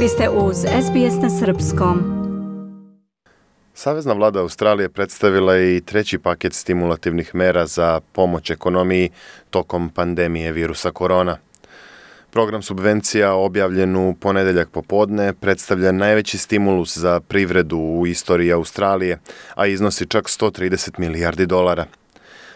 Vi ste uz SBS na Srpskom. Savezna vlada Australije predstavila je i treći paket stimulativnih mera za pomoć ekonomiji tokom pandemije virusa korona. Program subvencija objavljen u ponedeljak popodne predstavlja najveći stimulus za privredu u istoriji Australije, a iznosi čak 130 milijardi dolara.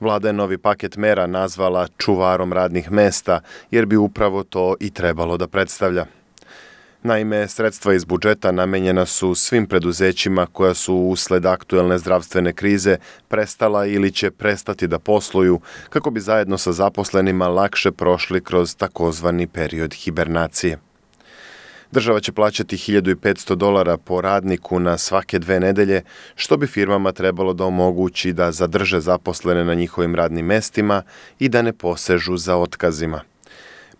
Vlada je novi paket mera nazvala čuvarom radnih mesta, jer bi upravo to i trebalo da predstavlja. Naime, sredstva iz budžeta namenjena su svim preduzećima koja su usled aktuelne zdravstvene krize prestala ili će prestati da posluju kako bi zajedno sa zaposlenima lakše prošli kroz takozvani period hibernacije. Država će plaćati 1500 dolara po radniku na svake dve nedelje, što bi firmama trebalo da omogući da zadrže zaposlene na njihovim radnim mestima i da ne posežu za otkazima.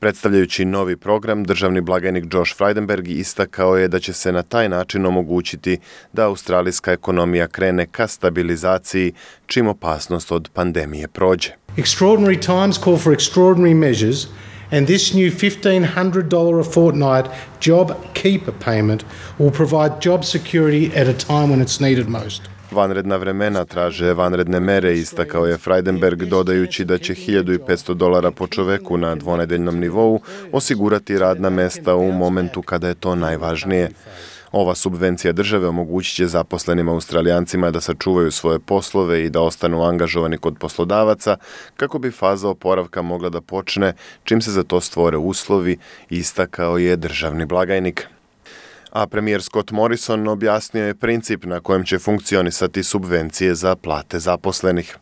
Predstavljajući novi program, državni blagajnik Josh Frydenberg istakao je da će se na taj način omogućiti da australijska ekonomija krene ka stabilizaciji čim opasnost od pandemije prođe. Extraordinary times call for extraordinary measures and this new $1,500 a fortnight job keeper payment will provide job security at a time when it's needed most. Vanredna vremena traže vanredne mere, istakao je Freidenberg dodajući da će 1500 dolara po čoveku na dvonedeljnom nivou osigurati radna mesta u momentu kada je to najvažnije. Ova subvencija države omogućit će zaposlenim australijancima da sačuvaju svoje poslove i da ostanu angažovani kod poslodavaca kako bi faza oporavka mogla da počne čim se za to stvore uslovi, istakao je državni blagajnik a premijer Scott Morrison objasnio je princip na kojem će funkcionisati subvencije za plate zaposlenih.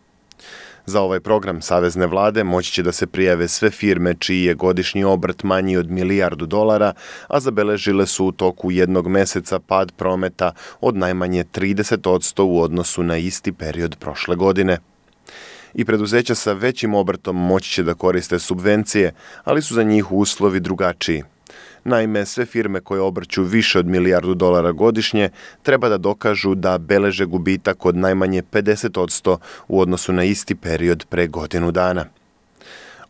Za ovaj program Savezne vlade moći će da se prijave sve firme čiji je godišnji obrt manji od milijardu dolara, a zabeležile su u toku jednog meseca pad prometa od najmanje 30% u odnosu na isti period prošle godine. I preduzeća sa većim obrtom moći će da koriste subvencije, ali su za njih uslovi drugačiji – Naime, sve firme koje obrću više od milijardu dolara godišnje treba da dokažu da beleže gubitak od najmanje 50% u odnosu na isti period pre godinu dana.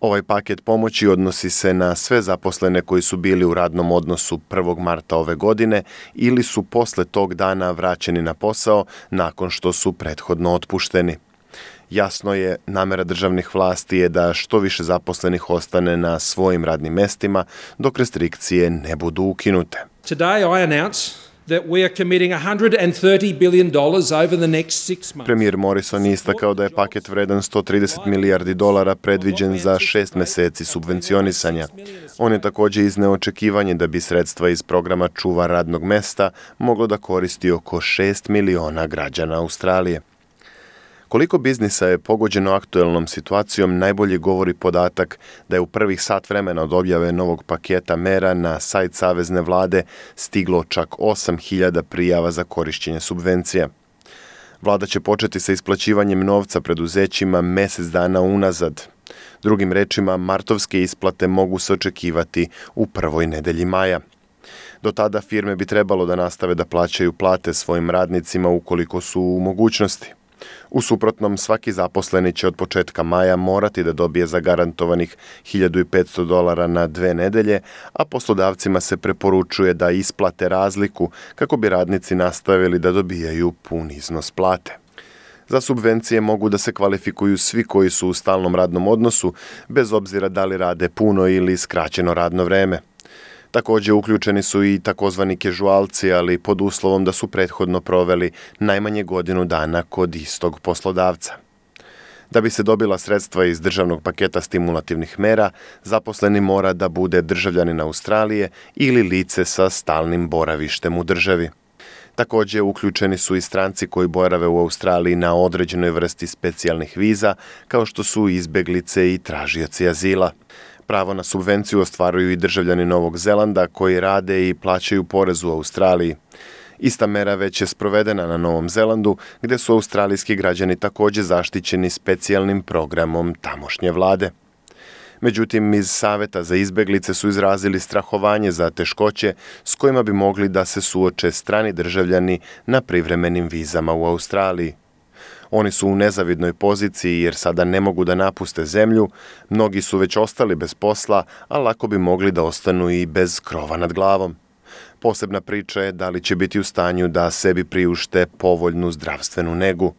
Ovaj paket pomoći odnosi se na sve zaposlene koji su bili u radnom odnosu 1. marta ove godine ili su posle tog dana vraćeni na posao nakon što su prethodno otpušteni. Jasno je, namera državnih vlasti je da što više zaposlenih ostane na svojim radnim mestima dok restrikcije ne budu ukinute. Today I announce that we are committing 130 billion dollars over the next six months. Premijer Morrison je istakao da je paket vredan 130 milijardi dolara predviđen za šest meseci subvencionisanja. On je takođe izneo očekivanje da bi sredstva iz programa čuva radnog mesta moglo da koristi oko 6 miliona građana Australije. Koliko biznisa je pogođeno aktuelnom situacijom najbolje govori podatak da je u prvih sat vremena od objave novog paketa mera na sajt Savezne vlade stiglo čak 8000 prijava za korišćenje subvencija. Vlada će početi sa isplaćivanjem novca preduzećima mesec dana unazad. Drugim rečima, martovske isplate mogu se očekivati u prvoj nedelji maja. Do tada firme bi trebalo da nastave da plaćaju plate svojim radnicima ukoliko su u mogućnosti. U suprotnom, svaki zaposleni će od početka maja morati da dobije zagarantovanih 1500 dolara na dve nedelje, a poslodavcima se preporučuje da isplate razliku kako bi radnici nastavili da dobijaju pun iznos plate. Za subvencije mogu da se kvalifikuju svi koji su u stalnom radnom odnosu, bez obzira da li rade puno ili skraćeno radno vreme. Takođe uključeni su i takozvani kežualci, ali pod uslovom da su prethodno proveli najmanje godinu dana kod istog poslodavca. Da bi se dobila sredstva iz državnog paketa stimulativnih mera, zaposleni mora da bude državljanin Australije ili lice sa stalnim boravištem u državi. Takođe, uključeni su i stranci koji borave u Australiji na određenoj vrsti specijalnih viza, kao što su izbeglice i tražioci azila. Pravo na subvenciju ostvaruju i državljani Novog Zelanda koji rade i plaćaju porez u Australiji. Ista mera već je sprovedena na Novom Zelandu, gde su australijski građani takođe zaštićeni specijalnim programom tamošnje vlade. Međutim, iz Saveta za izbeglice su izrazili strahovanje za teškoće s kojima bi mogli da se suoče strani državljani na privremenim vizama u Australiji. Oni su u nezavidnoj poziciji jer sada ne mogu da napuste zemlju, mnogi su već ostali bez posla, a lako bi mogli da ostanu i bez krova nad glavom. Posebna priča je da li će biti u stanju da sebi priušte povoljnu zdravstvenu negu.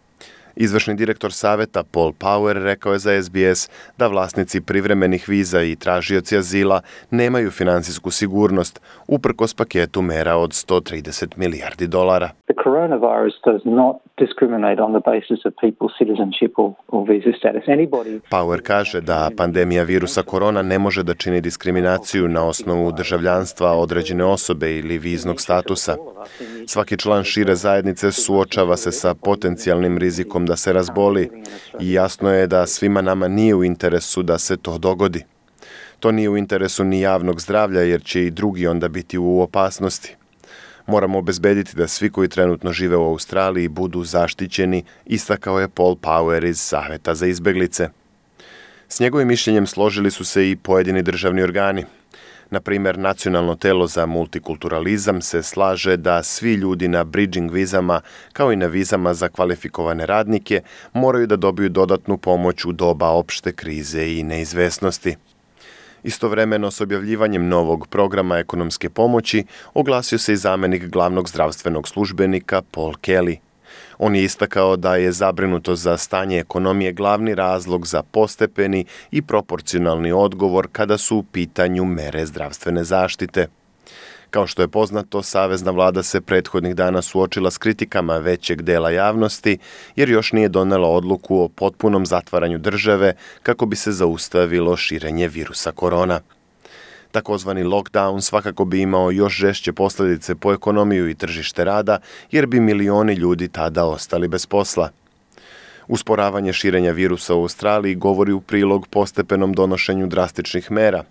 Izvršni direktor saveta Paul Power rekao je za SBS da vlasnici privremenih viza i tražioci azila nemaju finansijsku sigurnost uprkos paketu mera od 130 milijardi dolara. The coronavirus does not Power kaže da pandemija virusa korona ne može da čini diskriminaciju na osnovu državljanstva određene osobe ili viznog statusa. Svaki član šire zajednice suočava se sa potencijalnim rizikom da se razboli i jasno je da svima nama nije u interesu da se to dogodi. To nije u interesu ni javnog zdravlja jer će i drugi onda biti u opasnosti. Moramo obezbediti da svi koji trenutno žive u Australiji budu zaštićeni, istakao je Paul Power iz Saveta za izbeglice. S njegovim mišljenjem složili su se i pojedini državni organi. Na primer, Nacionalno telo za multikulturalizam se slaže da svi ljudi na bridging vizama, kao i na vizama za kvalifikovane radnike, moraju da dobiju dodatnu pomoć u doba opšte krize i neizvesnosti. Istovremeno s objavljivanjem novog programa ekonomske pomoći oglasio se i zamenik glavnog zdravstvenog službenika Paul Kelly. On je istakao da je zabrinuto za stanje ekonomije glavni razlog za postepeni i proporcionalni odgovor kada su u pitanju mere zdravstvene zaštite. Kao što je poznato, Savezna vlada se prethodnih dana suočila s kritikama većeg dela javnosti, jer još nije donela odluku o potpunom zatvaranju države kako bi se zaustavilo širenje virusa korona. Takozvani lockdown svakako bi imao još žešće posledice po ekonomiju i tržište rada, jer bi milioni ljudi tada ostali bez posla. Usporavanje širenja virusa u Australiji govori u prilog postepenom donošenju drastičnih mera,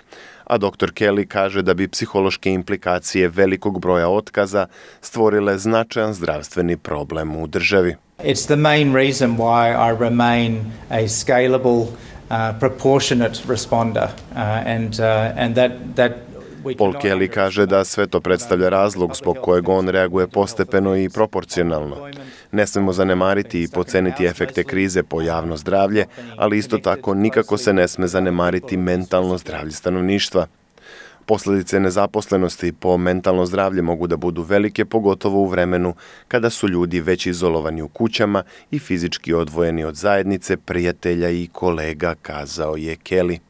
a dr. Kelly kaže da bi psihološke implikacije velikog broja otkaza stvorile značajan zdravstveni problem u državi. It's the main reason why I remain a scalable, uh, proportionate responder, uh, and uh, and that that Kelly kaže da sve to predstavlja razlog zbog kojeg on reaguje postepeno i proporcionalno. Ne smemo zanemariti i poceniti efekte krize po javno zdravlje, ali isto tako nikako se ne sme zanemariti mentalno zdravlje stanovništva. Posledice nezaposlenosti po mentalno zdravlje mogu da budu velike, pogotovo u vremenu kada su ljudi već izolovani u kućama i fizički odvojeni od zajednice, prijatelja i kolega, kazao je Kelly.